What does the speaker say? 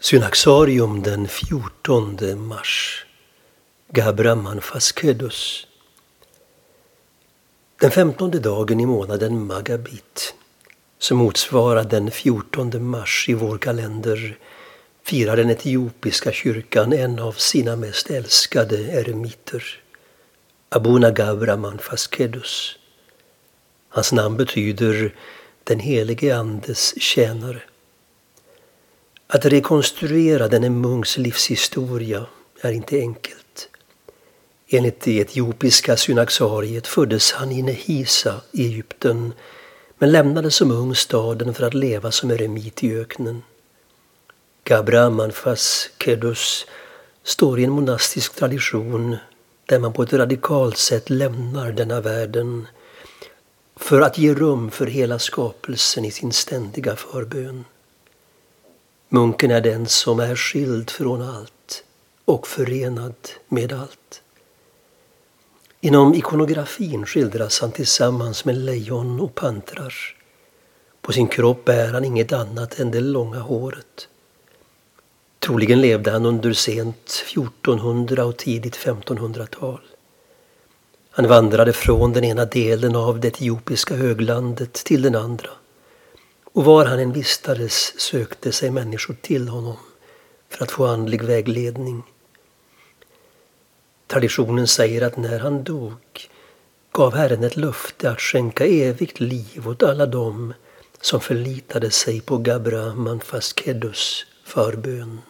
Synaxarium den 14 mars. Gabraman Faskedus. Den femtonde dagen i månaden Magabit, som motsvarar den 14 mars i vår kalender, firar den etiopiska kyrkan en av sina mest älskade eremiter, Abuna Gabraman Faskedus. Hans namn betyder den helige Andes tjänare. Att rekonstruera denne munks livshistoria är inte enkelt. Enligt det etiopiska synaxariet föddes han i Nehisa i Egypten men lämnade som ung staden för att leva som eremit i öknen. Gabra Manfas Kedus står i en monastisk tradition där man på ett radikalt sätt lämnar denna världen för att ge rum för hela skapelsen i sin ständiga förbön. Munken är den som är skild från allt och förenad med allt. Inom ikonografin skildras han tillsammans med lejon och pantrar. På sin kropp bär han inget annat än det långa håret. Troligen levde han under sent 1400 och tidigt 1500-tal. Han vandrade från den ena delen av det etiopiska höglandet till den andra och var han än vistades sökte sig människor till honom för att få andlig vägledning. Traditionen säger att när han dog gav Herren ett löfte att skänka evigt liv åt alla dem som förlitade sig på Gabra Manfaskedus förbön.